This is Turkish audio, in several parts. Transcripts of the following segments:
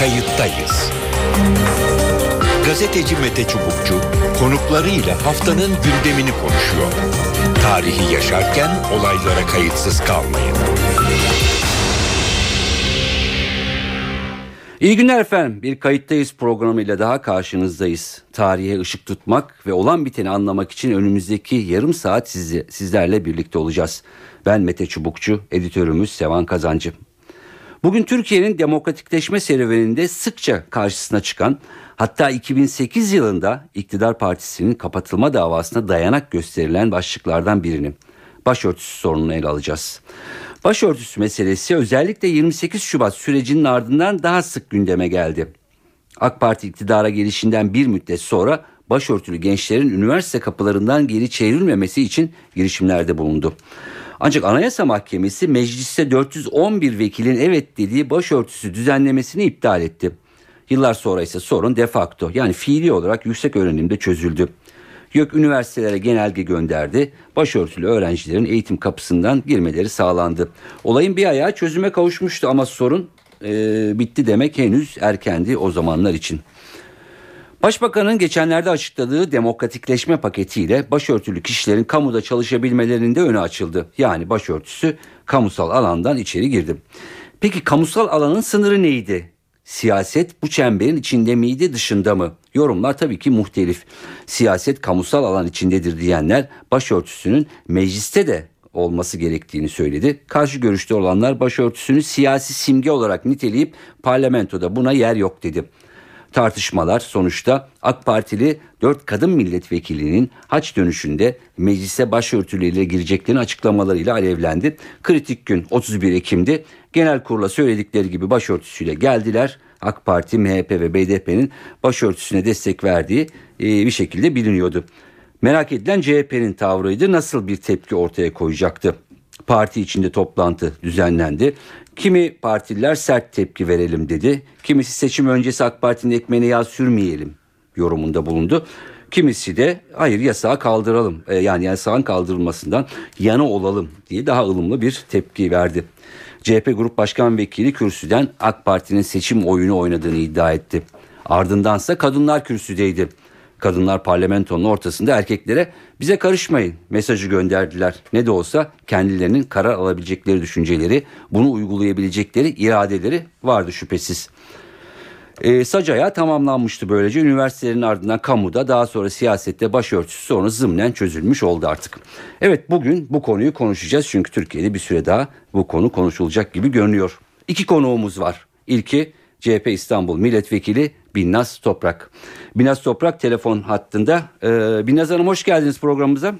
Kayıttayız. Gazeteci Mete Çubukçu konuklarıyla haftanın gündemini konuşuyor. Tarihi yaşarken olaylara kayıtsız kalmayın. İyi günler efendim. Bir kayıttayız programıyla daha karşınızdayız. Tarihe ışık tutmak ve olan biteni anlamak için önümüzdeki yarım saat sizi, sizlerle birlikte olacağız. Ben Mete Çubukçu, editörümüz Sevan Kazancı. Bugün Türkiye'nin demokratikleşme serüveninde sıkça karşısına çıkan hatta 2008 yılında iktidar partisinin kapatılma davasına dayanak gösterilen başlıklardan birini başörtüsü sorununu ele alacağız. Başörtüsü meselesi özellikle 28 Şubat sürecinin ardından daha sık gündeme geldi. AK Parti iktidara gelişinden bir müddet sonra başörtülü gençlerin üniversite kapılarından geri çevrilmemesi için girişimlerde bulundu. Ancak Anayasa Mahkemesi mecliste 411 vekilin evet dediği başörtüsü düzenlemesini iptal etti. Yıllar sonra ise sorun de facto yani fiili olarak yüksek öğrenimde çözüldü. YÖK üniversitelere genelge gönderdi. Başörtülü öğrencilerin eğitim kapısından girmeleri sağlandı. Olayın bir ayağı çözüme kavuşmuştu ama sorun e, bitti demek henüz erkendi o zamanlar için. Başbakanın geçenlerde açıkladığı demokratikleşme paketiyle başörtülü kişilerin kamuda çalışabilmelerinin de önü açıldı. Yani başörtüsü kamusal alandan içeri girdi. Peki kamusal alanın sınırı neydi? Siyaset bu çemberin içinde miydi dışında mı? Yorumlar tabii ki muhtelif. Siyaset kamusal alan içindedir diyenler başörtüsünün mecliste de olması gerektiğini söyledi. Karşı görüşte olanlar başörtüsünü siyasi simge olarak niteleyip parlamentoda buna yer yok dedi. Tartışmalar sonuçta AK Partili 4 kadın milletvekilinin haç dönüşünde meclise başörtüleriyle gireceklerini açıklamalarıyla alevlendi. Kritik gün 31 Ekim'de genel kurula söyledikleri gibi başörtüsüyle geldiler. AK Parti, MHP ve BDP'nin başörtüsüne destek verdiği e, bir şekilde biliniyordu. Merak edilen CHP'nin tavrıydı. Nasıl bir tepki ortaya koyacaktı? Parti içinde toplantı düzenlendi. Kimi partililer sert tepki verelim dedi. Kimisi seçim öncesi AK Parti'nin ekmeğine yağ sürmeyelim yorumunda bulundu. Kimisi de hayır yasağı kaldıralım e, yani yasağın kaldırılmasından yana olalım diye daha ılımlı bir tepki verdi. CHP Grup Başkan Vekili kürsüden AK Parti'nin seçim oyunu oynadığını iddia etti. Ardındansa kadınlar kürsüdeydi. Kadınlar parlamentonun ortasında erkeklere bize karışmayın mesajı gönderdiler. Ne de olsa kendilerinin karar alabilecekleri düşünceleri, bunu uygulayabilecekleri iradeleri vardı şüphesiz. E, sac ayağı tamamlanmıştı böylece üniversitelerin ardından kamuda daha sonra siyasette başörtüsü sonra zımnen çözülmüş oldu artık. Evet bugün bu konuyu konuşacağız çünkü Türkiye'de bir süre daha bu konu konuşulacak gibi görünüyor. İki konuğumuz var. İlki CHP İstanbul Milletvekili Binnaz Toprak. Binnaz Toprak telefon hattında. Ee, Binnaz Hanım hoş geldiniz programımıza.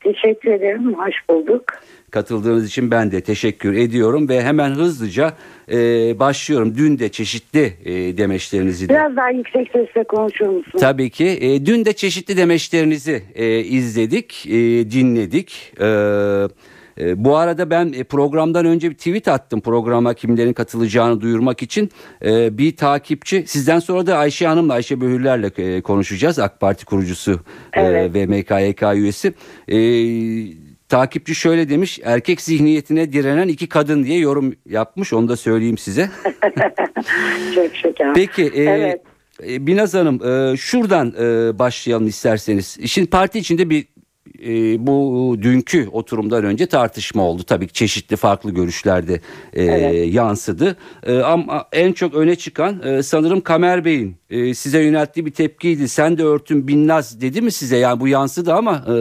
Teşekkür ederim, hoş bulduk. Katıldığınız için ben de teşekkür ediyorum ve hemen hızlıca e, başlıyorum. Dün de çeşitli e, demeçlerinizi de. Biraz daha yüksek sesle konuşur musun? Tabii ki. E, dün de çeşitli demeçlerinizi e, izledik, e, dinledik. Evet e, bu arada ben e, programdan önce bir tweet attım programa kimlerin katılacağını duyurmak için. E, bir takipçi sizden sonra da Ayşe Hanım'la Ayşe Böhürler'le e, konuşacağız. AK Parti kurucusu e, evet. e, ve MKYK üyesi. E, takipçi şöyle demiş erkek zihniyetine direnen iki kadın diye yorum yapmış onu da söyleyeyim size. Çok şeker. Peki e, evet. Binaz Hanım e, şuradan e, başlayalım isterseniz. Şimdi parti içinde bir e, bu dünkü oturumdan önce tartışma oldu. Tabii çeşitli farklı görüşlerde e, evet. yansıdı. E, ama en çok öne çıkan e, sanırım Kamer Bey'in e, size yönelttiği bir tepkiydi. Sen de örtün binnaz dedi mi size? Yani bu yansıdı ama... E,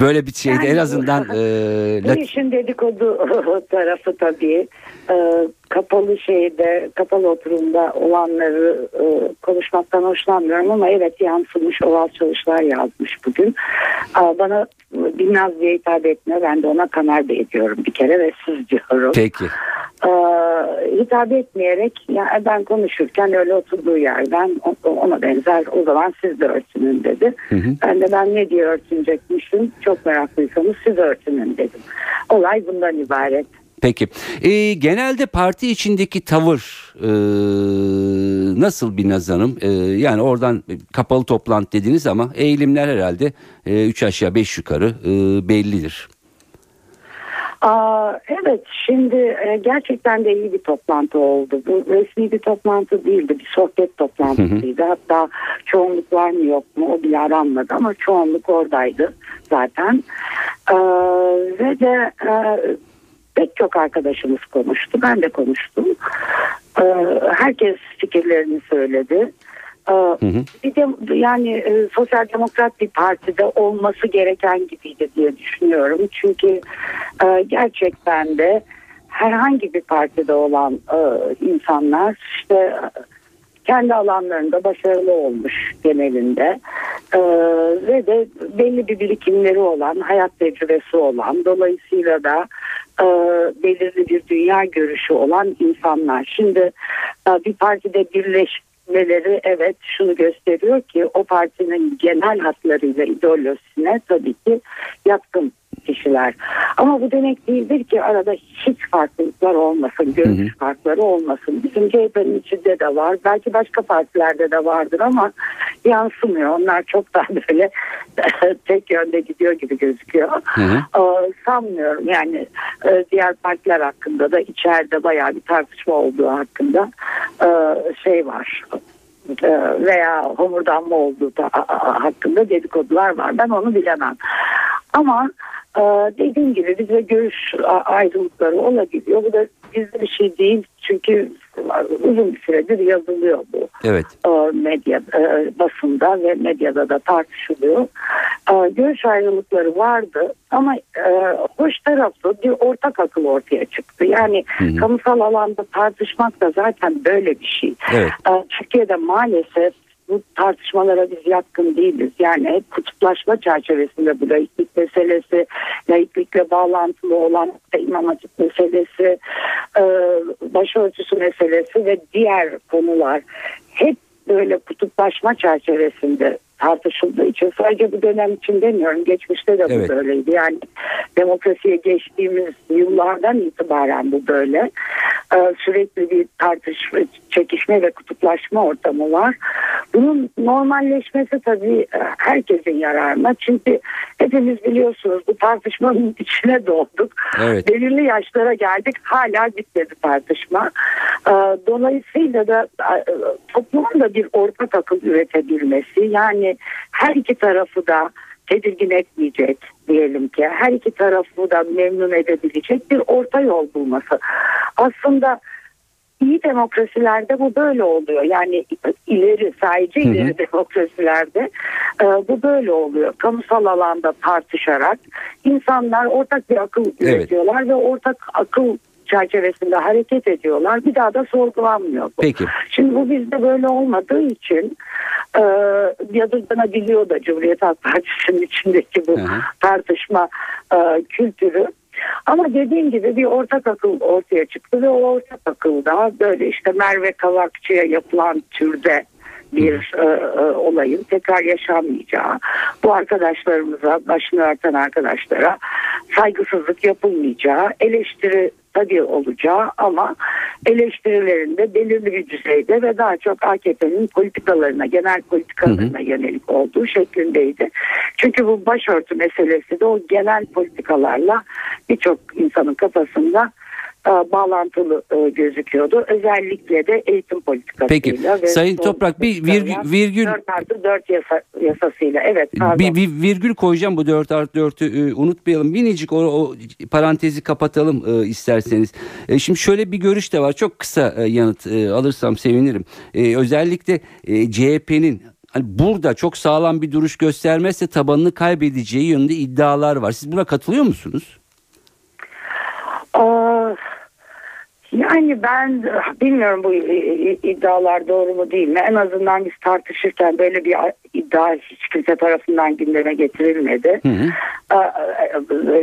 Böyle bir şeydi yani, en azından. E, bu işin dedikodu tarafı tabii e, kapalı şeyde kapalı oturumda olanları e, konuşmaktan hoşlanmıyorum ama evet yansımış oval çalışlar yazmış bugün. E, bana Binnaz diye hitap etmiyor ben de ona Kamer Bey diyorum bir kere ve siz diyorum. Peki. E, hitap etmeyerek yani ben konuşurken öyle oturduğu yerden ona benzer o zaman siz de örtünün dedi. Hı hı. Ben de ben ne diye örtünecekmişim çok meraklıysanız siz örtünün dedim. Olay bundan ibaret. Peki. E, genelde parti içindeki tavır e, nasıl bir nazanım? E, yani oradan kapalı toplantı dediniz ama eğilimler herhalde e, aşağı beş yukarı e, bellidir. Aa, evet şimdi e, gerçekten de iyi bir toplantı oldu. Bu resmi bir toplantı değildi bir sohbet toplantısıydı. Hatta çoğunluk var mı yok mu o bile aranmadı ama çoğunluk oradaydı zaten. Ee, ve de e, pek çok arkadaşımız konuştu ben de konuştum. Ee, herkes fikirlerini söyledi. Ee, Bir de yani e, sosyal demokrat bir partide olması gereken gibiydi diye düşünüyorum. Çünkü e, gerçekten de herhangi bir partide olan e, insanlar işte kendi alanlarında başarılı olmuş genelinde Ee, ve de belli bir birikimleri olan hayat tecrübesi olan dolayısıyla da e, belirli bir dünya görüşü olan insanlar. Şimdi e, bir partide birleşmeleri evet şunu gösteriyor ki o partinin genel hatlarıyla ideolojisine tabii ki yatkın kişiler. Ama bu demek değildir ki arada hiç farklılıklar olmasın, görüş hı hı. farkları olmasın. Bizim CHP'nin içinde de var. Belki başka partilerde de vardır ama yansımıyor. Onlar çok daha böyle tek yönde gidiyor gibi gözüküyor. Hı hı. Ee, sanmıyorum. Yani e, diğer partiler hakkında da içeride bayağı bir tartışma olduğu hakkında e, şey var e, veya homurdanma olduğu da hakkında dedikodular var. Ben onu bilemem. Ama dediğim gibi bize görüş ayrılıkları olabiliyor. Bu da gizli bir şey değil. Çünkü uzun bir süredir yazılıyor bu. Evet. Ee, medya e, basında ve medyada da tartışılıyor. Ee, görüş ayrılıkları vardı ama e, hoş tarafı bir ortak akıl ortaya çıktı. Yani Hı-hı. kamusal alanda tartışmak da zaten böyle bir şey. Evet. Türkiye'de maalesef bu tartışmalara biz yatkın değiliz. Yani hep kutuplaşma çerçevesinde bu laiklik meselesi, laiklikle bağlantılı olan imam hatip meselesi, e, başörtüsü meselesi ve diğer konular hep böyle kutuplaşma çerçevesinde tartışıldığı için sadece bu dönem için demiyorum geçmişte de bu evet. böyleydi. Yani demokrasiye geçtiğimiz yıllardan itibaren bu böyle. Ee, sürekli bir tartışma, çekişme ve kutuplaşma ortamı var. Bunun normalleşmesi tabii e, herkesin yararına. Çünkü hepimiz biliyorsunuz bu tartışmanın içine doğduk. Evet. Belirli yaşlara geldik hala bitmedi tartışma. Ee, dolayısıyla da e, toplumun da bir ortak akıl üretebilmesi yani her iki tarafı da tedirgin etmeyecek diyelim ki her iki tarafı da memnun edebilecek bir orta yol bulması. Aslında iyi demokrasilerde bu böyle oluyor. Yani ileri sadece ileri hı hı. demokrasilerde e, bu böyle oluyor. Kamusal alanda tartışarak insanlar ortak bir akıl evet. üretiyorlar ve ortak akıl çerçevesinde hareket ediyorlar. Bir daha da sorgulanmıyor. Bu. Peki. Şimdi bu bizde böyle olmadığı için e, yadırganabiliyor da Cumhuriyet Halk Partisi'nin içindeki bu Hı-hı. tartışma e, kültürü. Ama dediğim gibi bir ortak akıl ortaya çıktı ve o ortak akılda böyle işte Merve Kavakçı'ya yapılan türde bir e, e, olayın tekrar yaşanmayacağı, bu arkadaşlarımıza, başını örten arkadaşlara saygısızlık yapılmayacağı, eleştiri tabii olacağı ama eleştirilerinde belirli bir düzeyde ve daha çok AKP'nin politikalarına, genel politikalarına hı hı. yönelik olduğu şeklindeydi. Çünkü bu başörtü meselesi de o genel politikalarla birçok insanın kafasında bağlantılı e, gözüküyordu. Özellikle de eğitim politikasıyla. Peki Sayın Toprak bir virgül, virgül 4 artı 4 yasa, yasasıyla evet pardon. Bir, bir virgül koyacağım bu 4 artı 4'ü e, unutmayalım. Minicik o, o parantezi kapatalım e, isterseniz. E, şimdi şöyle bir görüş de var. Çok kısa e, yanıt e, alırsam sevinirim. E, özellikle e, CHP'nin hani burada çok sağlam bir duruş göstermezse tabanını kaybedeceği yönünde iddialar var. Siz buna katılıyor musunuz? Aa, yani ben bilmiyorum bu iddialar doğru mu değil mi? En azından biz tartışırken böyle bir iddia hiç kimse tarafından gündeme getirilmedi. Hı hı.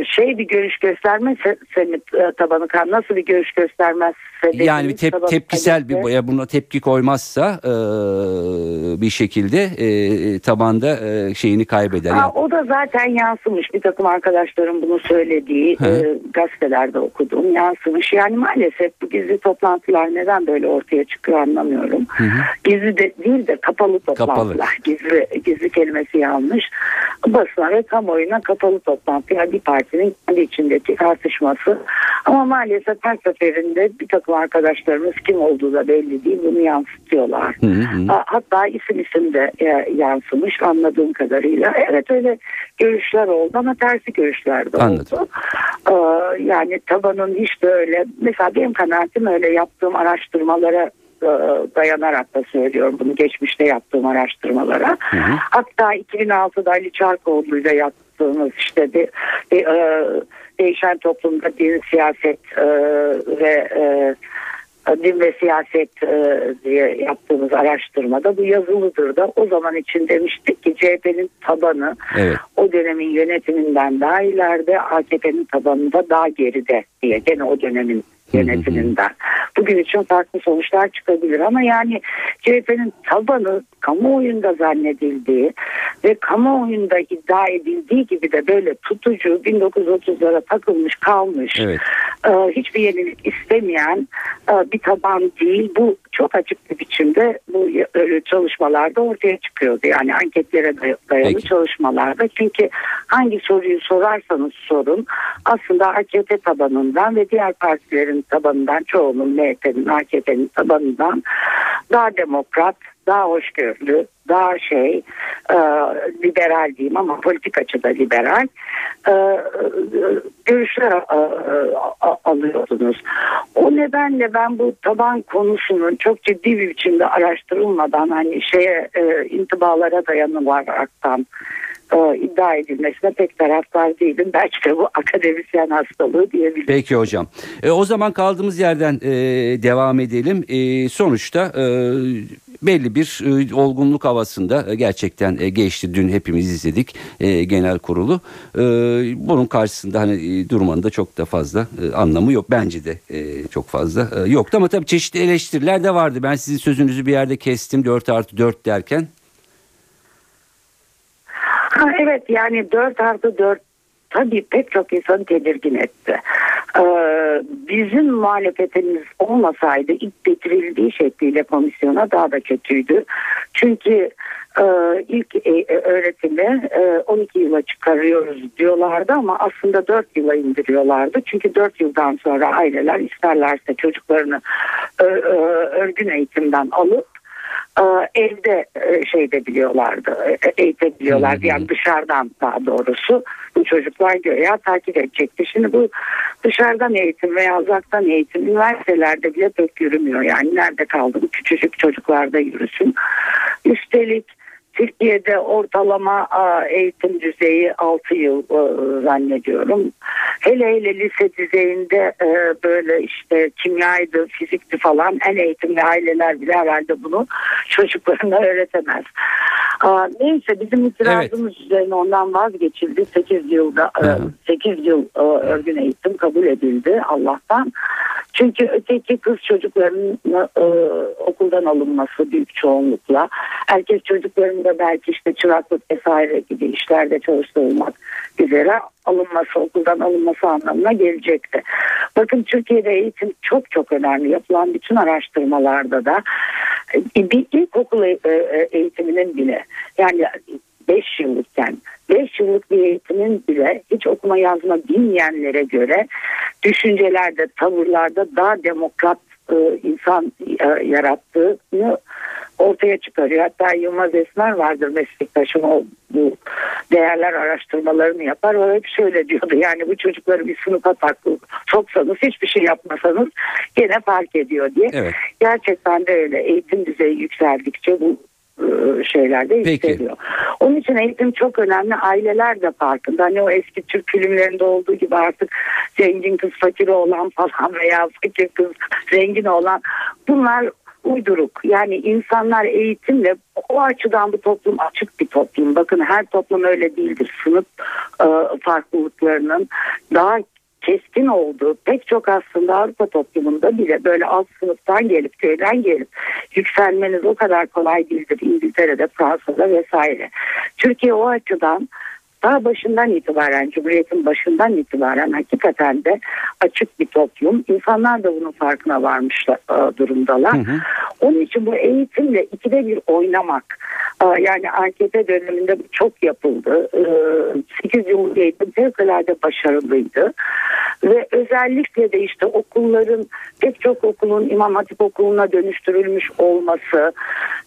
Şey bir görüş göstermezse seni tabanı kan nasıl bir görüş göstermez yani bir tep tepkisel bir ya buna tepki koymazsa e, bir şekilde e, tabanda e, şeyini kaybeder. Ha, o da zaten yansımış bir takım arkadaşlarım bunu söylediği e, gazetelerde okudum yansımış yani maalesef bu gizli toplantılar neden böyle ortaya çıkıyor anlamıyorum. Hı hı. Gizli de değil de kapalı toplantılar. Kapalı. Gizli gizli kelimesi yanlış. Basına ve kamuoyuna kapalı toplantı. Yani bir partinin kendi içindeki tartışması. Ama maalesef her seferinde bir takım arkadaşlarımız kim olduğu da belli değil. Bunu yansıtıyorlar. Hı hı. Hatta isim isim de e, yansımış anladığım kadarıyla. Evet öyle görüşler oldu ama tersi görüşler de Anladım. oldu. Ee, yani tabanın hiç de öyle mesela benim kanaatim öyle yaptığım araştırmalara e, dayanarak da söylüyorum bunu geçmişte yaptığım araştırmalara. Hı hı. Hatta 2006'da Ali Çarkoğlu ile yaptığımız işte bir, bir e, değişen toplumda din, siyaset e, ve e, din ve siyaset e, diye yaptığımız araştırmada bu yazılıdır da o zaman için demiştik ki CHP'nin tabanı evet. o dönemin yönetiminden daha ileride AKP'nin tabanında daha geride diye gene o dönemin yönetiminden. Bugün için farklı sonuçlar çıkabilir ama yani CHP'nin tabanı kamuoyunda zannedildiği ve kamuoyunda iddia edildiği gibi de böyle tutucu 1930'lara takılmış kalmış evet. e, hiçbir yenilik istemeyen e, bir taban değil. Bu çok açık bir biçimde bu e, çalışmalarda ortaya çıkıyordu. Yani anketlere dayalı Peki. çalışmalarda. Çünkü hangi soruyu sorarsanız sorun aslında AKP tabanından ve diğer partilerin tabanından çoğunun MHP'nin AKP'nin tabanından daha demokrat daha hoşgörülü, daha şey e, liberal diyeyim ama politik açıda liberal e, görüşler e, alıyordunuz. O nedenle ben bu taban konusunun çok ciddi bir biçimde araştırılmadan hani şeye e, intibalara dayanılaraktan e, iddia edilmesine pek taraftar değilim. Belki de bu akademisyen hastalığı diyebilirim. Peki hocam. E, o zaman kaldığımız yerden e, devam edelim. E, sonuçta e, belli bir e, olgunluk havasında e, gerçekten e, geçti. Dün hepimiz izledik e, genel kurulu. E, bunun karşısında hani e, durmanın da çok da fazla e, anlamı yok. Bence de e, çok fazla e, yoktu ama tabii çeşitli eleştiriler de vardı. Ben sizin sözünüzü bir yerde kestim 4 artı 4 derken. Ha, evet yani 4 artı 4 tabii pek çok insanı tedirgin etti. Ee, bizim muhalefetimiz olmasaydı ilk getirildiği şekliyle komisyona daha da kötüydü. Çünkü e, ilk e, e öğretimi e, 12 yıla çıkarıyoruz diyorlardı ama aslında 4 yıla indiriyorlardı. Çünkü 4 yıldan sonra aileler isterlerse çocuklarını e, e, örgün eğitimden alıp evde e, şey edebiliyorlardı, e, eğitebiliyorlardı. Yani dışarıdan daha doğrusu bu çocuklar göğe takip edecekti. Şimdi bu dışarıdan eğitim veya uzaktan eğitim üniversitelerde bile pek yürümüyor. Yani nerede kaldı bu küçücük çocuklarda yürüsün. Üstelik Türkiye'de ortalama eğitim düzeyi 6 yıl zannediyorum. Hele hele lise düzeyinde e, böyle işte kimyaydı, fizikti falan en eğitimli aileler bile herhalde bunu çocuklarına öğretemez. Neyse bizim itirazımız evet. üzerine ondan vazgeçildi. 8 yılda Hı. 8 yıl e, örgün eğitim kabul edildi Allah'tan. Çünkü öteki kız çocuklarının e, okuldan alınması büyük çoğunlukla. Erkek çocukların da belki işte çıraklık vesaire gibi işlerde çalıştırılmak üzere alınması, okuldan alınması anlamına gelecekti. Bakın Türkiye'de eğitim çok çok önemli. Yapılan bütün araştırmalarda da e, bir ilkokul e, e, eğitiminin bile yani 5 yıllıkken 5 yıllık bir eğitimin bile hiç okuma yazma bilmeyenlere göre düşüncelerde, tavırlarda daha demokrat insan yarattığını ortaya çıkarıyor. Hatta Yılmaz Esmer vardır meslektaşım o bu değerler araştırmalarını yapar. O hep şöyle diyordu yani bu çocukları bir sınıfa taklı soksanız hiçbir şey yapmasanız gene fark ediyor diye. Evet. Gerçekten de öyle eğitim düzeyi yükseldikçe bu e, şeylerde yükseliyor. Onun için eğitim çok önemli. Aileler de farkında. Hani o eski Türk filmlerinde olduğu gibi artık zengin kız fakir olan falan veya fakir kız zengin olan bunlar uyduruk. Yani insanlar eğitimle o açıdan bu toplum açık bir toplum. Bakın her toplum öyle değildir. Sınıf e, farklılıklarının daha keskin olduğu pek çok aslında Avrupa toplumunda bile böyle alt sınıftan gelip köyden gelip yükselmeniz o kadar kolay değildir İngiltere'de, Fransa'da vesaire. Türkiye o açıdan daha başından itibaren, Cumhuriyet'in başından itibaren hakikaten de açık bir toplum. İnsanlar da bunun farkına varmış e, durumdalar. Hı hı. Onun için bu eğitimle ikide bir oynamak, e, yani AKP döneminde bu çok yapıldı. E, 8 yıl eğitim fevkalade başarılıydı. Ve özellikle de işte okulların pek çok okulun İmam Hatip okuluna dönüştürülmüş olması,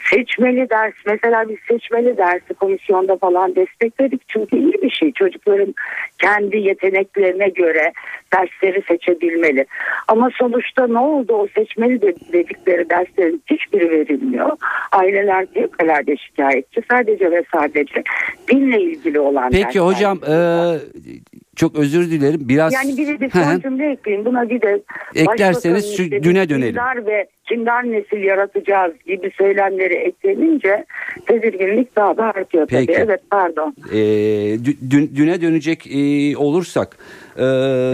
seçmeli ders mesela biz seçmeli dersi komisyonda falan destekledik çünkü iyi bir şey çocukların kendi yeteneklerine göre dersleri seçebilmeli. Ama sonuçta ne oldu o seçmeli dedikleri derslerin hiçbiri verilmiyor. Aileler fevkalade şikayetçi sadece ve sadece dinle ilgili olan Peki hocam e, çok özür dilerim. Biraz Yani bir de son cümle ekleyeyim. Buna bir de eklerseniz şu düne dönelim. Kindar ve kindar nesil yaratacağız gibi söylemleri eklenince tedirginlik daha da artıyor Peki. tabii. Evet pardon. Ee, dün, düne dönecek e, olursak e,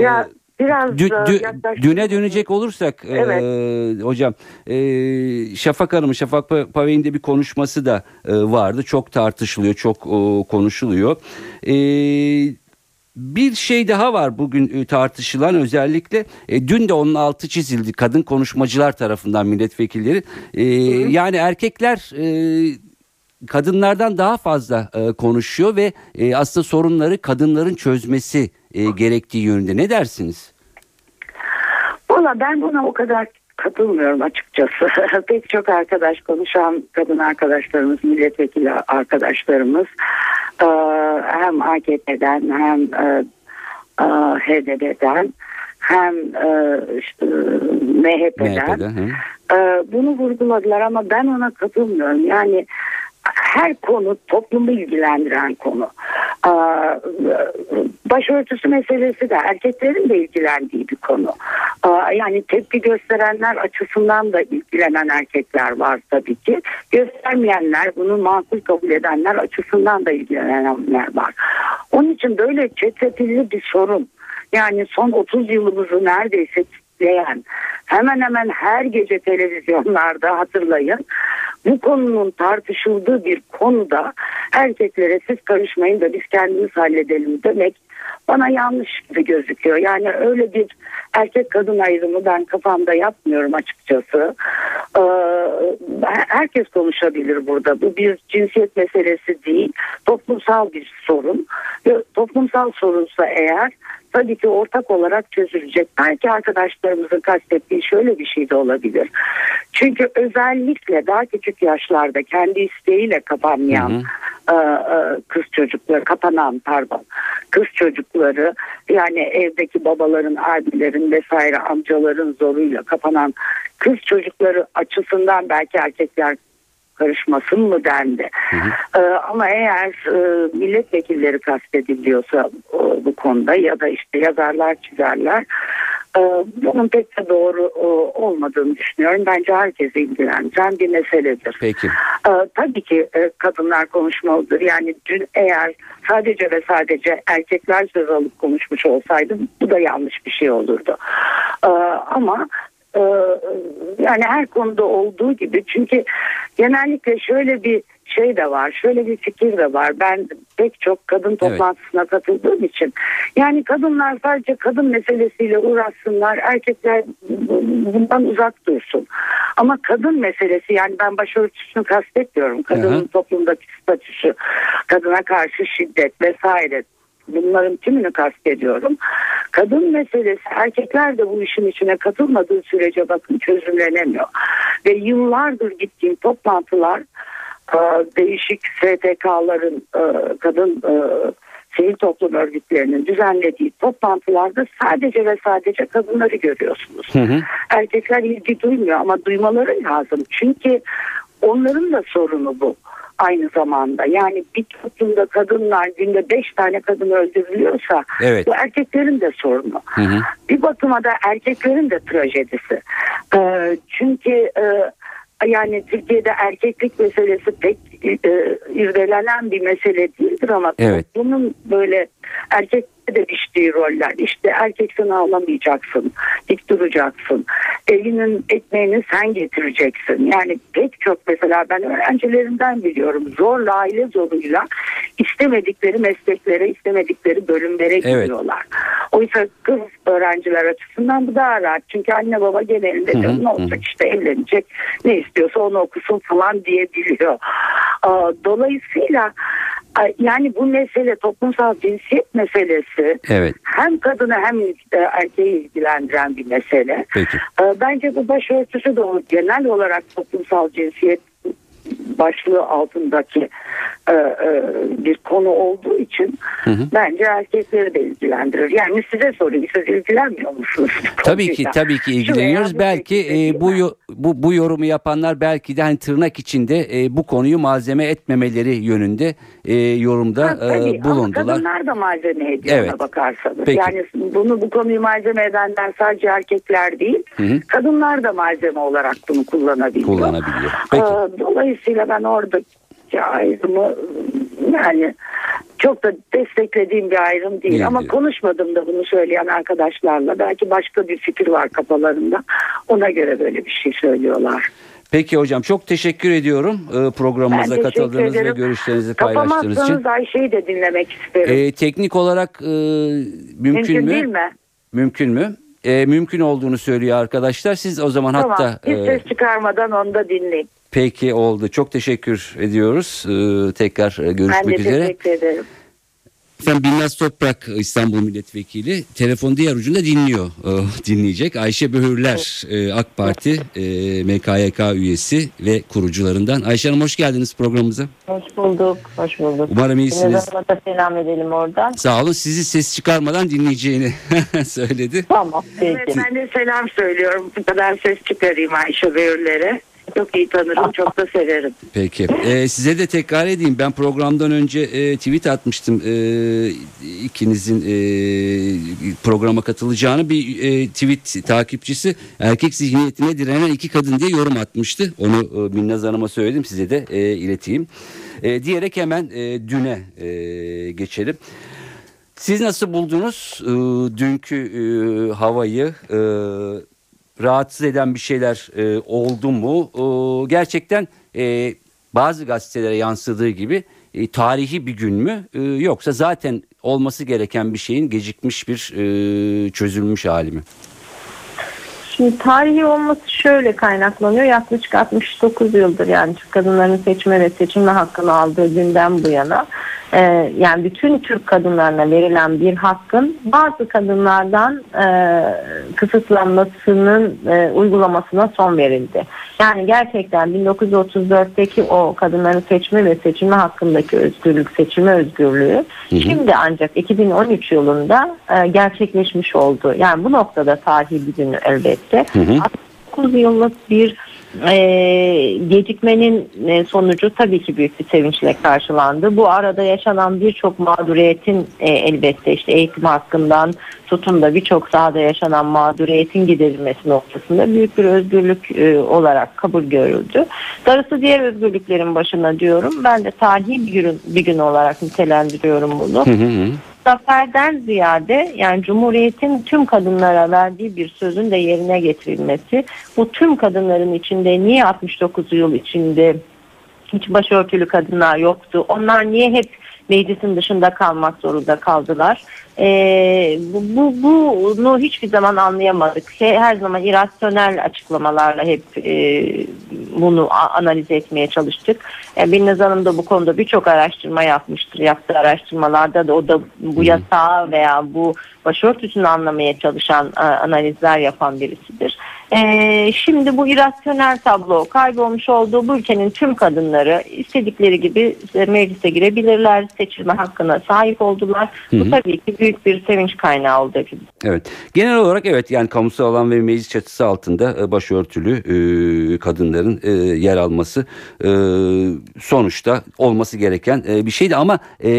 ya, Biraz dü, dü, düne dönecek olursak e, evet. e, hocam e, Şafak Hanım'ın Şafak Pavey'in bir konuşması da e, vardı. Çok tartışılıyor, çok e, konuşuluyor. E, bir şey daha var bugün e, tartışılan özellikle e, dün de onun altı çizildi kadın konuşmacılar tarafından milletvekilleri e, yani erkekler e, kadınlardan daha fazla e, konuşuyor ve e, aslında sorunları kadınların çözmesi e, gerektiği yönünde ne dersiniz? Valla ben buna o kadar katılmıyorum açıkçası. Pek çok arkadaş konuşan kadın arkadaşlarımız, milletvekili arkadaşlarımız e, hem AKP'den hem e, e, HDP'den hem işte, MHP'den, MHP'den bunu vurguladılar ama ben ona katılmıyorum. Yani her konu toplumu ilgilendiren konu. Başörtüsü meselesi de erkeklerin de ilgilendiği bir konu. Yani tepki gösterenler açısından da ilgilenen erkekler var tabii ki. Göstermeyenler, bunu makul kabul edenler açısından da ilgilenenler var. Onun için böyle çetrefilli bir sorun. Yani son 30 yılımızı neredeyse kitleyen, hemen hemen her gece televizyonlarda hatırlayın bu konunun tartışıldığı bir konuda erkeklere siz karışmayın da biz kendimiz halledelim demek bana yanlış gibi gözüküyor. Yani öyle bir erkek kadın ayrımı ben kafamda yapmıyorum açıkçası. Ee, herkes konuşabilir burada. Bu bir cinsiyet meselesi değil. Toplumsal bir sorun. Toplumsal sorunsa eğer tabii ki ortak olarak çözülecek. Belki arkadaşlarımızın kastettiği şöyle bir şey de olabilir. Çünkü özellikle daha küçük yaşlarda kendi isteğiyle kapanmayan hı hı. E, e, kız çocukları, kapanan pardon, kız çocukları yani evdeki babaların, abilerin vesaire amcaların zoruyla kapanan kız çocukları açısından belki erkekler karışmasın mı dendi. Hı hı. Ee, ama eğer e, milletvekilleri kastediliyorsa e, bu konuda ya da işte yazarlar çizerler e, bunun pek de doğru e, olmadığını düşünüyorum. Bence herkese ilgilendiren bir meseledir. Peki. E, tabii ki e, kadınlar konuşmalıdır. Yani dün eğer sadece ve sadece erkekler söz alıp konuşmuş olsaydı bu da yanlış bir şey olurdu. E, ama ee, yani her konuda olduğu gibi. Çünkü genellikle şöyle bir şey de var şöyle bir fikir de var. Ben pek çok kadın toplantısına evet. katıldığım için. Yani kadınlar sadece kadın meselesiyle uğraşsınlar erkekler bundan uzak dursun. Ama kadın meselesi yani ben başörtüsünü kastetmiyorum. Kadının Hı-hı. toplumdaki statüsü kadına karşı şiddet vesaire bunların tümünü kastediyorum. Kadın meselesi erkekler de bu işin içine katılmadığı sürece bakın çözümlenemiyor. Ve yıllardır gittiğim toplantılar e, değişik STK'ların e, kadın e, sivil toplum örgütlerinin düzenlediği toplantılarda sadece ve sadece kadınları görüyorsunuz. Hı hı. Erkekler ilgi duymuyor ama duymaları lazım. Çünkü onların da sorunu bu aynı zamanda. Yani bir toplumda kadınlar günde beş tane kadın öldürülüyorsa evet. bu erkeklerin de sorunu. Hı hı. Bir bakıma da erkeklerin de trajedisi. Ee, çünkü e, yani Türkiye'de erkeklik meselesi pek e, irdelenen bir mesele değildir ama evet. bunun böyle erkek de biçtiği roller. İşte erkeksin ağlamayacaksın, dik duracaksın. Evinin ekmeğini sen getireceksin. Yani pek çok mesela ben öğrencilerimden biliyorum. Zorla aile zoruyla istemedikleri mesleklere, istemedikleri bölümlere Evet. gidiyorlar. Oysa kız öğrenciler açısından bu daha rahat. Çünkü anne baba genelinde Hı ne olacak işte evlenecek ne istiyorsa onu okusun falan diyebiliyor. Dolayısıyla yani bu mesele toplumsal cinsiyet meselesi Evet. hem kadını hem e, erkeği ilgilendiren bir mesele. Peki. Ee, Bence bu başörtüsü de genel olarak toplumsal cinsiyet başlığı altındaki e, e, bir konu olduğu için hı. bence erkekleri de ilgilendirir. Yani size sorayım siz ilgilenmiyor musunuz? Tabii ki tabii ki Şu ilgileniyoruz. bu Belki e, bu, bu bu yorumu yapanlar belki de hani tırnak içinde e, bu konuyu malzeme etmemeleri yönünde e, yorumda Ha, tabii. e, Ama bulundular. kadınlar da malzeme ediyor Evet. bakarsanız. Peki. Yani bunu bu konuyu malzeme edenler sadece erkekler değil, Hı hı. kadınlar da malzeme olarak bunu kullanabiliyor. Kullanabiliyor. Peki. Ee, Dolayısıyla ben oradaki ayrımı yani çok da desteklediğim bir ayrım değil. Değil Ama diyor. konuşmadım da bunu söyleyen arkadaşlarla. Belki başka bir fikir var kafalarında. Ona göre böyle bir şey söylüyorlar. Peki hocam çok teşekkür ediyorum e, programımıza Ben katıldığınız ve ederim. görüşlerinizi paylaştığınız için. Kapamazsanız Ayşe'yi de dinlemek isterim. E, teknik olarak e, mümkün, Mümkün mü? değil mi? Mümkün mü? E, mümkün olduğunu söylüyor arkadaşlar. Siz o zaman Tamam. hatta Hiç e, ses çıkarmadan onu da dinleyin. peki oldu. Çok teşekkür ediyoruz. E, tekrar e, Ben de görüşmek üzere. teşekkür ederim. Efendim Binnaz Toprak İstanbul Milletvekili telefon diğer ucunda dinliyor e, dinleyecek. Ayşe Böhürler e, AK Parti e, MKYK üyesi ve kurucularından. Ayşe Hanım hoş geldiniz programımıza. Hoş bulduk, hoş bulduk. Umarım iyisiniz. Da selam edelim oradan. Sağ olun sizi ses çıkarmadan dinleyeceğini söyledi. Tamam, peki. Evet, ben de selam söylüyorum. Bu kadar ses çıkarayım Ayşe Beyürler'e. Çok iyi tanırım, çok da severim. Peki. Ee, size de tekrar edeyim. Ben programdan önce e, tweet atmıştım. E, ikinizin e, programa katılacağını bir e, tweet takipçisi erkek zihniyetine direnen iki kadın diye yorum atmıştı. Onu e, Minnaz Hanım'a söyledim. Size de e, ileteyim. E, diyerek hemen e, düne e, geçelim. Siz nasıl buldunuz e, dünkü e, havayı? E, rahatsız eden bir şeyler e, oldu mu? E, gerçekten e, bazı gazetelere yansıdığı gibi e, tarihi bir gün mü? E, yoksa zaten olması gereken bir şeyin gecikmiş bir e, çözülmüş hali mi? Şimdi tarihi olması şöyle kaynaklanıyor. Yaklaşık 69 yıldır yani kadınların seçme ve seçilme hakkını aldığı günden bu yana e, yani bütün Türk kadınlarına verilen bir hakkın bazı kadınlardan e, kısıtlanmasının e, uygulamasına son verildi. Yani gerçekten 1934'teki o kadınların seçme ve seçilme hakkındaki özgürlük, seçilme özgürlüğü şimdi ancak 2013 yılında e, gerçekleşmiş oldu. Yani bu noktada tarihi bir gün elbette. Hı hı. 9 yıllık bir e, gecikmenin sonucu tabii ki büyük bir sevinçle karşılandı. Bu arada yaşanan birçok mağduriyetin e, elbette işte eğitim hakkından tutun da birçok sahada yaşanan mağduriyetin giderilmesi noktasında büyük bir özgürlük e, olarak kabul görüldü. Darısı diğer özgürlüklerin başına diyorum. Ben de tarihi bir gün, bir gün olarak nitelendiriyorum bunu Hı hı hı. Zaferden ziyade yani Cumhuriyet'in tüm kadınlara verdiği bir sözün de yerine getirilmesi. Bu tüm kadınların içinde niye 69 yıl içinde hiç başörtülü kadınlar yoktu? Onlar niye hep meclisin dışında kalmak zorunda kaldılar? Ee, bu, bu, bunu hiçbir zaman anlayamadık. Şey, her zaman irasyonel açıklamalarla hep e, bunu analiz etmeye çalıştık. E, Binnaz Hanım da bu konuda birçok araştırma yapmıştır. Yaptığı araştırmalarda da o da bu yasağı veya bu başörtüsünü anlamaya çalışan e, analizler yapan birisidir. E, şimdi bu irasyonel tablo kaybolmuş olduğu bu ülkenin tüm kadınları istedikleri gibi meclise girebilirler, seçilme hakkına sahip oldular. Bu tabii ki büyük bir sevinç kaynağı oldu hepimiz. Evet. Genel olarak evet yani kamusal alan ve meclis çatısı altında e, başörtülü e, kadınların e, yer alması e, sonuçta olması gereken e, bir şeydi ama e,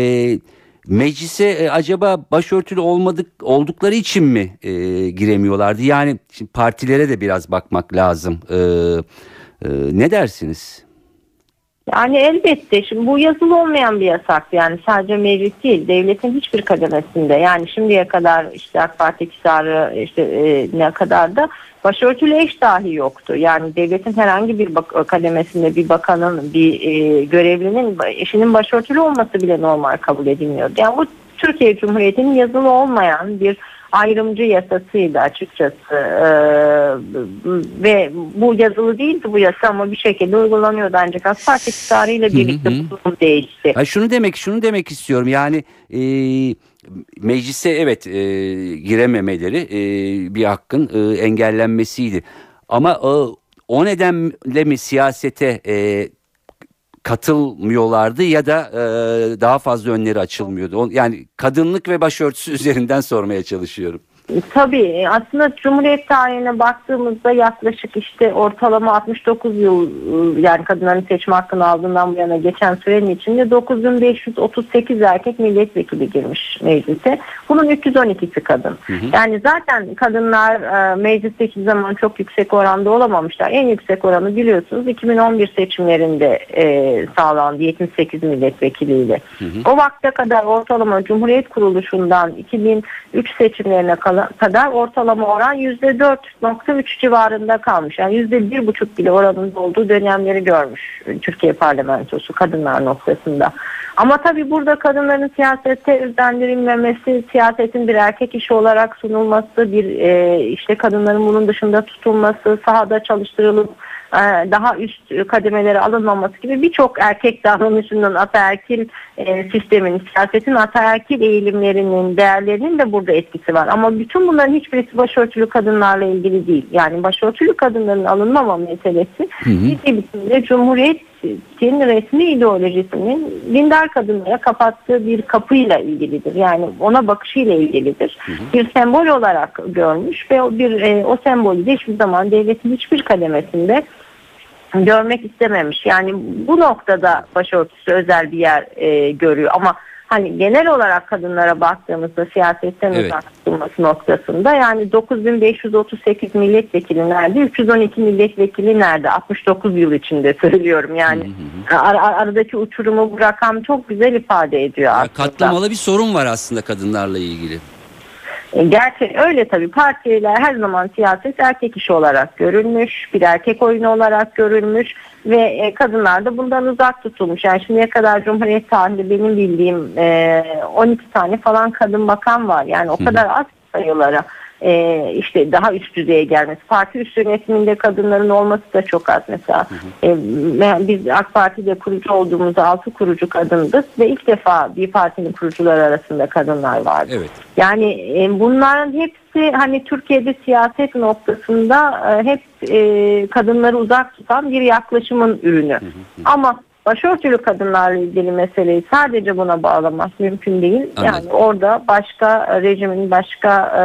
meclise e, acaba başörtülü olmadık oldukları için mi e, giremiyorlardı? Yani şimdi partilere de biraz bakmak lazım. E, e, ne dersiniz? Yani elbette şimdi bu yazılı olmayan bir yasak yani sadece meclis değil devletin hiçbir kademesinde yani şimdiye kadar işte AK Parti iktidarı işte e, ne kadar da başörtülü eş dahi yoktu. Yani devletin herhangi bir bak- kademesinde bir bakanın bir e, görevlinin eşinin başörtülü olması bile normal kabul edilmiyordu. Yani bu Türkiye Cumhuriyeti'nin yazılı olmayan bir ayrımcı yasasıydı açıkçası. Ee, ve bu yazılı değildi bu yasa ama bir şekilde uygulanıyordu ancak AK Parti iktidarıyla birlikte bu durum değişti. Ha şunu demek şunu demek istiyorum. Yani e, meclise evet e, girememeleri e, bir hakkın e, engellenmesiydi. Ama e, o nedenle mi siyasete e, katılmıyorlardı ya da e, daha fazla önleri açılmıyordu. Yani kadınlık ve başörtüsü üzerinden sormaya çalışıyorum. Tabii aslında Cumhuriyet tarihine baktığımızda yaklaşık işte ortalama 69 yıl ıı, yani kadınların seçme hakkını aldığından bu yana geçen sürenin içinde 9538 erkek milletvekili girmiş meclise. Bunun 312'si kadın. Yani zaten kadınlar e, mecliste hiçbir zaman çok yüksek oranda olamamışlar. En yüksek oranı biliyorsunuz 2011 seçimlerinde e, sağlandı 78 milletvekiliyle. O vakte kadar ortalama Cumhuriyet kuruluşundan 2003 seçimlerine kala- kadar ortalama oran %4.3 civarında kalmış. Yani %1.5 bile oranında olduğu dönemleri görmüş Türkiye parlamentosu kadınlar noktasında. Ama tabii burada kadınların siyasete özendirilmemesi, siyasetin bir erkek işi olarak sunulması, bir e, işte kadınların bunun dışında tutulması, sahada çalıştırılıp daha üst kademelere alınmaması gibi birçok erkek davranışının ataerkil e, sistemin, siyasetin ataerkil eğilimlerinin, değerlerinin de burada etkisi var. Ama bütün bunların hiçbirisi başörtülü kadınlarla ilgili değil. Yani başörtülü kadınların alınmama meselesi ciddi biçimde Cumhuriyet'in resmi ideolojisinin dindar kadınlara kapattığı bir kapıyla ilgilidir. Yani ona bakışıyla ilgilidir. Bir sembol olarak görmüş ve o bir e, o sembolü de hiçbir zaman devletin hiçbir kademesinde görmek istememiş. Yani bu noktada başörtüsü özel bir yer e, görüyor ama hani genel olarak kadınlara baktığımızda siyasetten Evet. uzak tutulması noktasında yani 9538 milletvekili nerede 312 milletvekili nerede 69 yıl içinde söylüyorum yani ar- ar- aradaki uçurumu bu rakam çok güzel ifade ediyor Ya aslında. katlamalı bir sorun var aslında kadınlarla ilgili. E, Gerçek öyle tabii partiler her zaman siyaset erkek işi olarak görülmüş, bir erkek oyunu olarak görülmüş ve e, kadınlar da bundan uzak tutulmuş. Yani şimdiye kadar Cumhuriyet tarihinde benim bildiğim e, 12 tane falan kadın bakan var. Yani o kadar az sayılara e, işte daha üst düzeye gelmesi. Parti üst yönetiminde kadınların olması da çok az mesela. E, me- biz AK Parti'de kurucu olduğumuzda altı kurucu kadındık ve ilk defa bir partinin kurucuları arasında kadınlar vardı. Evet. Yani e, bunların hepsi hani Türkiye'de siyaset noktasında e, hep e, kadınları uzak tutan bir yaklaşımın ürünü. Ama başörtülü kadınlarla ilgili meseleyi sadece buna bağlamak mümkün değil. Anladım. Yani orada başka rejimin, başka e,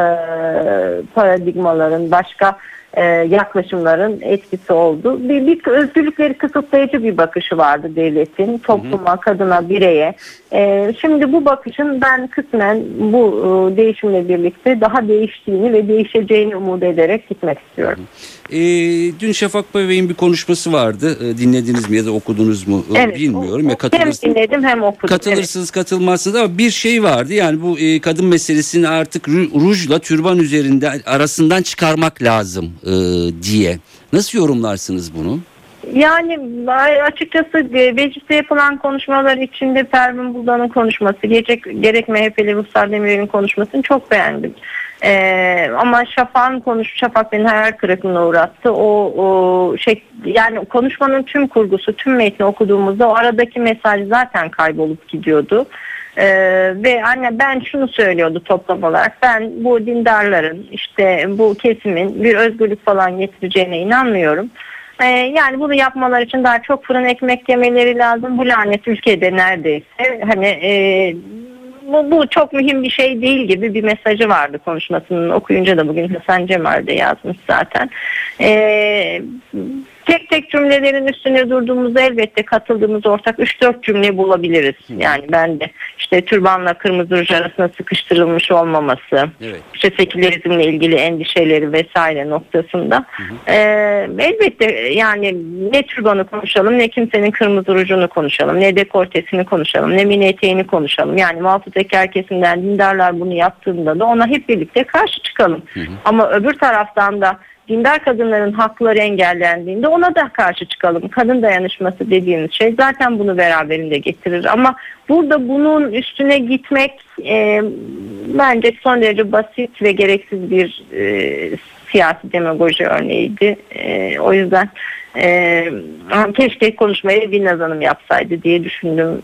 paradigmaların, başka e, yaklaşımların etkisi oldu. Bir, bir özgürlükleri kısıtlayıcı bir bakışı vardı devletin topluma, kadına, bireye. E, şimdi bu bakışın ben kısmen bu e, değişimle birlikte daha değiştiğini ve değişeceğini umut ederek gitmek istiyorum. Ee, dün Şafak Bey'in bir konuşması vardı. Ee, dinlediniz mi ya da okudunuz mu Ee, Evet, bilmiyorum. o- Ya katılırsınız. Hem dinledim hem okudum. Evet. Katılırsınız katılmazsınız ama bir şey vardı yani bu e, kadın meselesini artık ru- rujla türban üzerinde arasından çıkarmak lazım e, diye. Nasıl yorumlarsınız bunu? Yani açıkçası e, mecliste yapılan konuşmalar içinde Pervin Buldan'ın konuşması, gerek, gerek MHP'li Ruslar Demirel'in konuşmasını çok beğendim. Ee, ama Şafak'ın konuş, Şafak beni hayal kırıklığına uğrattı. O, o şey yani konuşmanın tüm kurgusu, tüm metni okuduğumuzda o aradaki mesaj zaten kaybolup gidiyordu. Ee, ve anne ben şunu söylüyordu toplam olarak ben bu dindarların işte bu kesimin bir özgürlük falan getireceğine inanmıyorum. Ee, yani bunu yapmalar için daha çok fırın ekmek yemeleri lazım. Bu lanet ülkede neredeyse hani e, bu, bu çok mühim bir şey değil gibi bir mesajı vardı konuşmasının okuyunca da bugün Hasan Cemal de yazmış zaten. Ee, tek tek cümlelerin üstüne durduğumuzda elbette katıldığımız ortak 3-4 cümle bulabiliriz. Yani ben de işte türbanla kırmızı ruj arasında sıkıştırılmış olmaması, Evet. işte sekülerizmle ilgili endişeleri vesaire noktasında. Ee, elbette yani ne türbanı konuşalım ne kimsenin kırmızı rujunu konuşalım ne dekoltesini konuşalım ne mini eteğini konuşalım. Yani muhafazakar kesimden dindarlar bunu yaptığında da ona hep birlikte karşı çıkalım. Ama öbür taraftan da dindar kadınların hakları engellendiğinde ona da karşı çıkalım. Kadın dayanışması dediğimiz şey zaten bunu beraberinde getirir. Ama burada bunun üstüne gitmek e, bence son derece basit ve gereksiz bir e, siyasi demagoji örneğiydi. E, o yüzden e, keşke konuşmayı Binnaz Hanım yapsaydı diye düşündüm.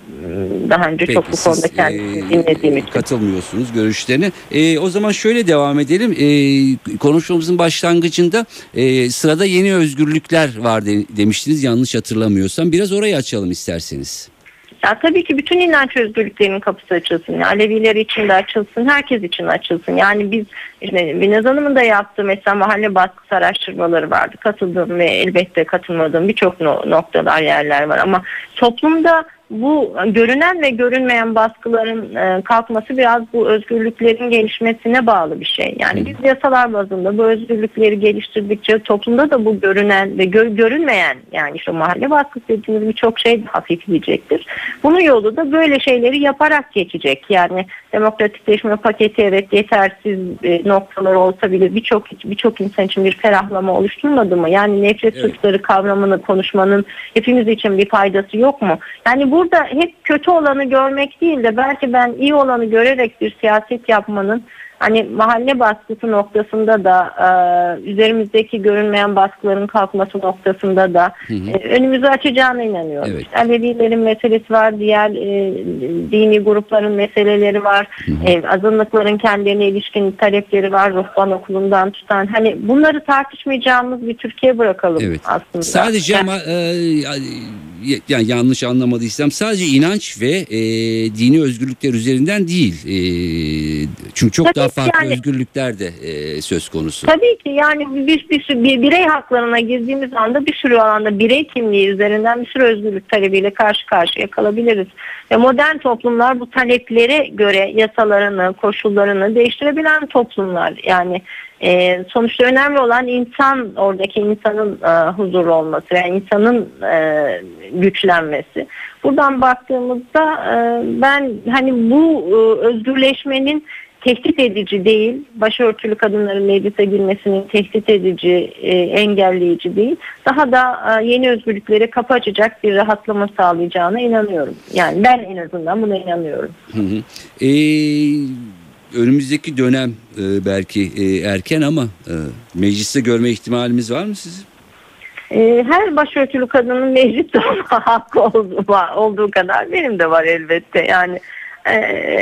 Daha önce çok bu konuda siz, kendisini e, dinlediğim için. Katılmıyorsunuz görüşlerine. E, o zaman şöyle devam edelim. E, konuşmamızın başlangıcında e, sırada yeni özgürlükler var de- demiştiniz yanlış hatırlamıyorsam. Biraz orayı açalım isterseniz. Ya tabii ki bütün inanç özgürlüklerinin kapısı açılsın. Yani Aleviler için de açılsın, herkes için açılsın. Yani biz işte Binaz Hanım'ın da yaptığı mesela mahalle baskısı araştırmaları vardı. Katıldığım ve elbette katılmadığım birçok no- noktalar, yerler var. Ama toplumda bu görünen ve görünmeyen baskıların e, kalkması biraz bu özgürlüklerin gelişmesine bağlı bir şey. Yani biz yasalar bazında bu özgürlükleri geliştirdikçe toplumda da bu görünen ve gör- görünmeyen yani işte mahalle baskısı dediğimiz birçok şey hafifleyecektir. Bunun yolu da böyle şeyleri yaparak geçecek. Yani demokratikleşme paketi evet yetersiz e, noktalar olsa bile birçok birçok insan için bir ferahlama oluşturmadı mı? Yani nefret Evet. suçları kavramını konuşmanın hepimiz için bir faydası yok mu? Yani burada hep kötü olanı görmek değil de belki ben iyi olanı görerek bir siyaset yapmanın hani mahalle baskısı noktasında da e, üzerimizdeki görünmeyen baskıların kalkması noktasında da e, önümüzü açacağına inanıyorum. Evet. Alevilerin meselesi var, diğer e, dini grupların meseleleri var, e, azınlıkların kendilerine ilişkin talepleri var, ruhban okulundan tutan. Hani bunları tartışmayacağımız bir Türkiye bırakalım Evet. aslında. Sadece Yani- ama e, yani yanlış anlamadıysam sadece inanç ve e, dini özgürlükler üzerinden değil. E, çünkü çok Tabii daha farklı yani- özgürlükler de e, söz konusu. Tabii ki yani bir, bir, sürü- bir birey haklarına girdiğimiz anda bir sürü alanda birey kimliği üzerinden bir sürü özgürlük talebiyle karşı karşıya kalabiliriz. Ve modern toplumlar bu taleplere göre yasalarını, koşullarını değiştirebilen toplumlar. Yani e, sonuçta önemli olan insan, oradaki insanın e, huzurlu olması, yani insanın e, güçlenmesi. Buradan baktığımızda e, ben hani bu e, özgürleşmenin tehdit edici değil, başörtülü kadınların meclise girmesinin tehdit edici, e, engelleyici değil. Daha da e, yeni özgürlüklere kapı açacak bir rahatlama sağlayacağına inanıyorum. Yani ben en azından buna inanıyorum. Hı hı. E, önümüzdeki dönem e, belki e, erken ama e, mecliste görme ihtimalimiz var mı sizin? E, her başörtülü kadının mecliste olma hakkı olduğu, kadar benim de var elbette. Yani e,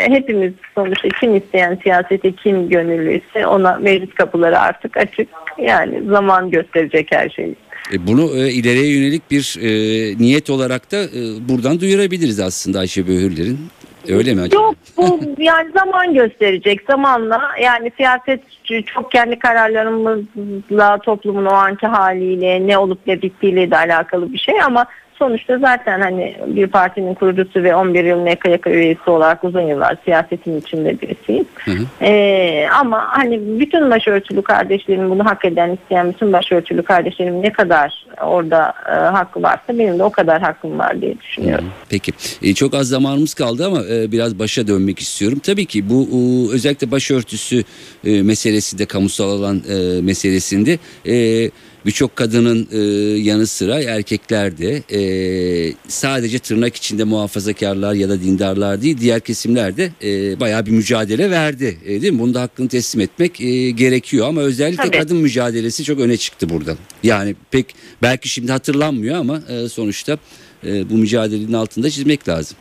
hepimiz sonuçta kim isteyen siyasete kim gönüllüyse ona meclis kapıları artık açık. Yani zaman gösterecek her şeyi. E, bunu e, ileriye yönelik bir e, niyet olarak da e, buradan duyurabiliriz aslında Ayşe Böhürler'in. Öyle mi? Yok bu yani zaman gösterecek zamanla yani siyaset çok kendi kararlarımızla toplumun o anki haliyle ne olup ne bittiğiyle de alakalı bir şey ama sonuçta zaten hani bir partinin kurucusu ve 11 yıl MKYK üyesi olarak uzun yıllar siyasetin içinde birisiyiz. Hı hı. Ee, ama hani bütün başörtülü kardeşlerim bunu hak eden isteyen bütün başörtülü kardeşlerim ne kadar orada e, hakkı varsa benim de o kadar hakkım var diye düşünüyorum. Peki E, çok az zamanımız kaldı ama e, biraz başa dönmek istiyorum. Tabii ki bu e, özellikle başörtüsü e, meselesi de kamusal alan e, meselesinde e, birçok kadının e, yanı sıra erkekler de e, sadece tırnak içinde muhafazakarlar ya da dindarlar değil diğer kesimler de e, bayağı bir mücadele verdi. E, değil mi? Bunu da hakkını teslim etmek e, gerekiyor ama özellikle Tabii. kadın mücadelesi çok öne çıktı burada. Yani pek belki şimdi hatırlanmıyor ama e, sonuçta e, bu mücadelenin altında çizmek lazım.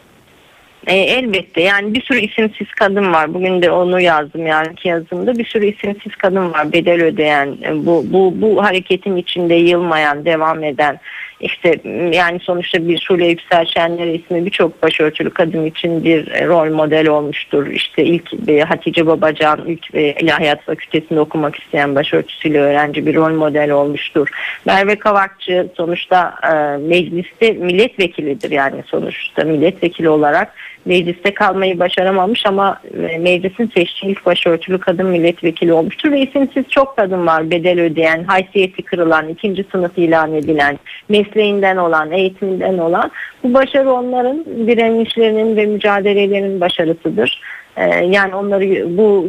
E, elbette. Yani bir sürü isimsiz kadın var. Bugün de onu yazdım yani ki yazımda. Bir sürü isimsiz kadın var. Bedel ödeyen e, bu bu bu hareketin içinde yılmayan devam eden işte yani sonuçta bir Şule Yüksel Şenler ismi birçok başörtülü kadın için bir e, rol model olmuştur. İşte ilk e, Hatice Babacan ilk e, İlahiyat Fakültesinde okumak isteyen başörtüsüyle öğrenci bir rol model olmuştur. Merve Kavakçı sonuçta mecliste milletvekilidir yani sonuçta milletvekili olarak mecliste kalmayı başaramamış ama meclisin seçtiği ilk başörtülü kadın milletvekili olmuştur ve isimsiz çok kadın var bedel ödeyen, haysiyeti kırılan, ikinci sınıf ilan edilen, mesleğinden olan, eğitiminden olan bu başarı onların direnişlerinin ve mücadelelerinin başarısıdır. Ee, yani onları bu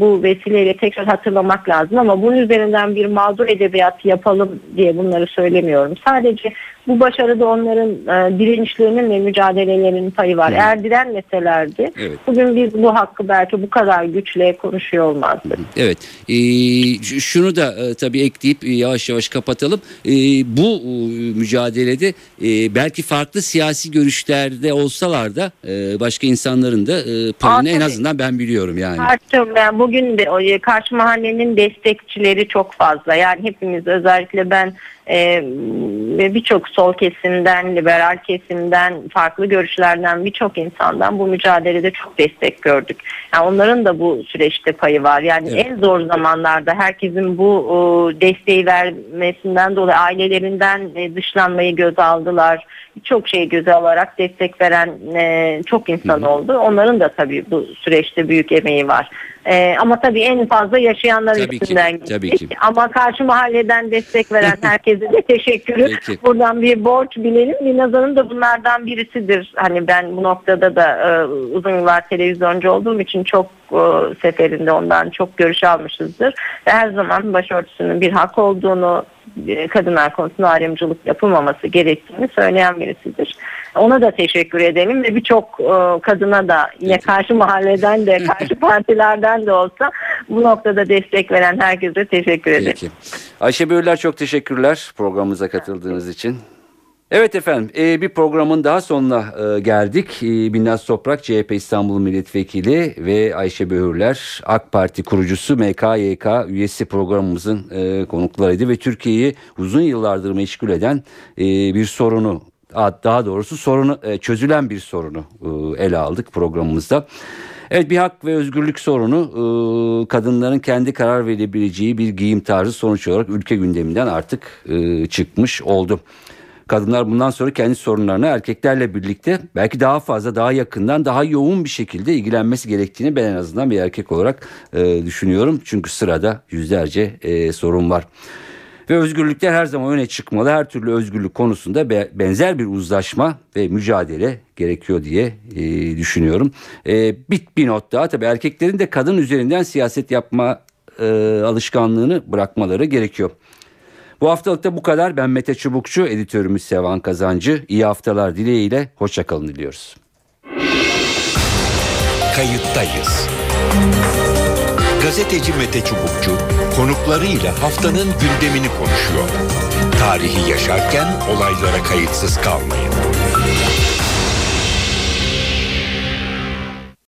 bu vesileyle tekrar hatırlamak lazım ama bunun üzerinden bir mağdur edebiyatı yapalım diye bunları söylemiyorum. Sadece bu başarıda onların e, direnişlerinin ve mücadelelerinin payı var. Hı. Eğer direnmeselerdi evet. bugün biz bu hakkı belki bu kadar güçle konuşuyor olmazdık. Evet. Ee, şunu da e, tabii ekleyip e, yavaş yavaş kapatalım. E, bu e, mücadelede e, belki farklı siyasi görüşlerde olsalar da e, başka insanların da e, payını en azından ben biliyorum yani. Karşı, ben bugün de e, karşı mahallenin destekçileri çok fazla. Yani hepimiz özellikle ben e, ve birçok sol kesimden, liberal kesimden, farklı görüşlerden birçok insandan bu mücadelede çok destek gördük. Yani onların da bu süreçte payı var. Yani evet. en zor zamanlarda herkesin bu o, desteği vermesinden dolayı ailelerinden e, dışlanmayı göz aldılar. Birçok şeyi göze alarak destek veren e, çok insan oldu. Onların da tabii bu süreçte büyük emeği var. Ee, ama tabii en fazla yaşayanlar tabii üstünden ki, Tabii ki. Ama karşı mahalleden destek veren herkese de teşekkürü. Peki. Buradan bir borç bilelim. Linazan'ın da bunlardan birisidir. Hani ben bu noktada da e, uzun yıllar televizyoncu olduğum için çok e, seferinde ondan çok görüş almışızdır. Ve her zaman başörtüsünün bir hak olduğunu, e, kadınlar konusunda ayrımcılık yapılmaması gerektiğini söyleyen birisidir. Ona da teşekkür edelim ve birçok e, kadına da yine karşı mahalleden de karşı partilerden de olsa bu noktada destek veren herkese teşekkür ederim. Peki. Ayşe Böğürler çok teşekkürler programımıza katıldığınız için. Evet efendim e, bir programın daha sonuna e, geldik. E, Binnaz Toprak CHP İstanbul Milletvekili ve Ayşe Böğürler AK Parti kurucusu MKYK üyesi programımızın e, konuklarıydı ve Türkiye'yi uzun yıllardır meşgul eden bir sorunu daha doğrusu sorunu çözülen bir sorunu ele aldık programımızda. Evet bir hak ve özgürlük sorunu kadınların kendi karar verebileceği bir giyim tarzı sonuç olarak ülke gündeminden artık çıkmış oldu. Kadınlar bundan sonra kendi sorunlarına erkeklerle birlikte belki daha fazla, daha yakından, daha yoğun bir şekilde ilgilenmesi gerektiğini ben en azından bir erkek olarak düşünüyorum. Çünkü sırada yüzlerce sorun var. Ve özgürlükler her zaman öne çıkmalı. Her türlü özgürlük konusunda benzer bir uzlaşma ve mücadele gerekiyor diye e, düşünüyorum. E, bir, bir not daha tabii erkeklerin de kadın üzerinden siyaset yapma e, alışkanlığını bırakmaları gerekiyor. Bu haftalıkta bu kadar. Ben Mete Çubukçu, editörümüz Sevan Kazancı. İyi haftalar dileğiyle. Hoşçakalın diliyoruz. Kayıttayız. Gazeteci Mete Çubukçu konuklarıyla haftanın gündemini konuşuyor. Tarihi yaşarken olaylara kayıtsız kalmayın.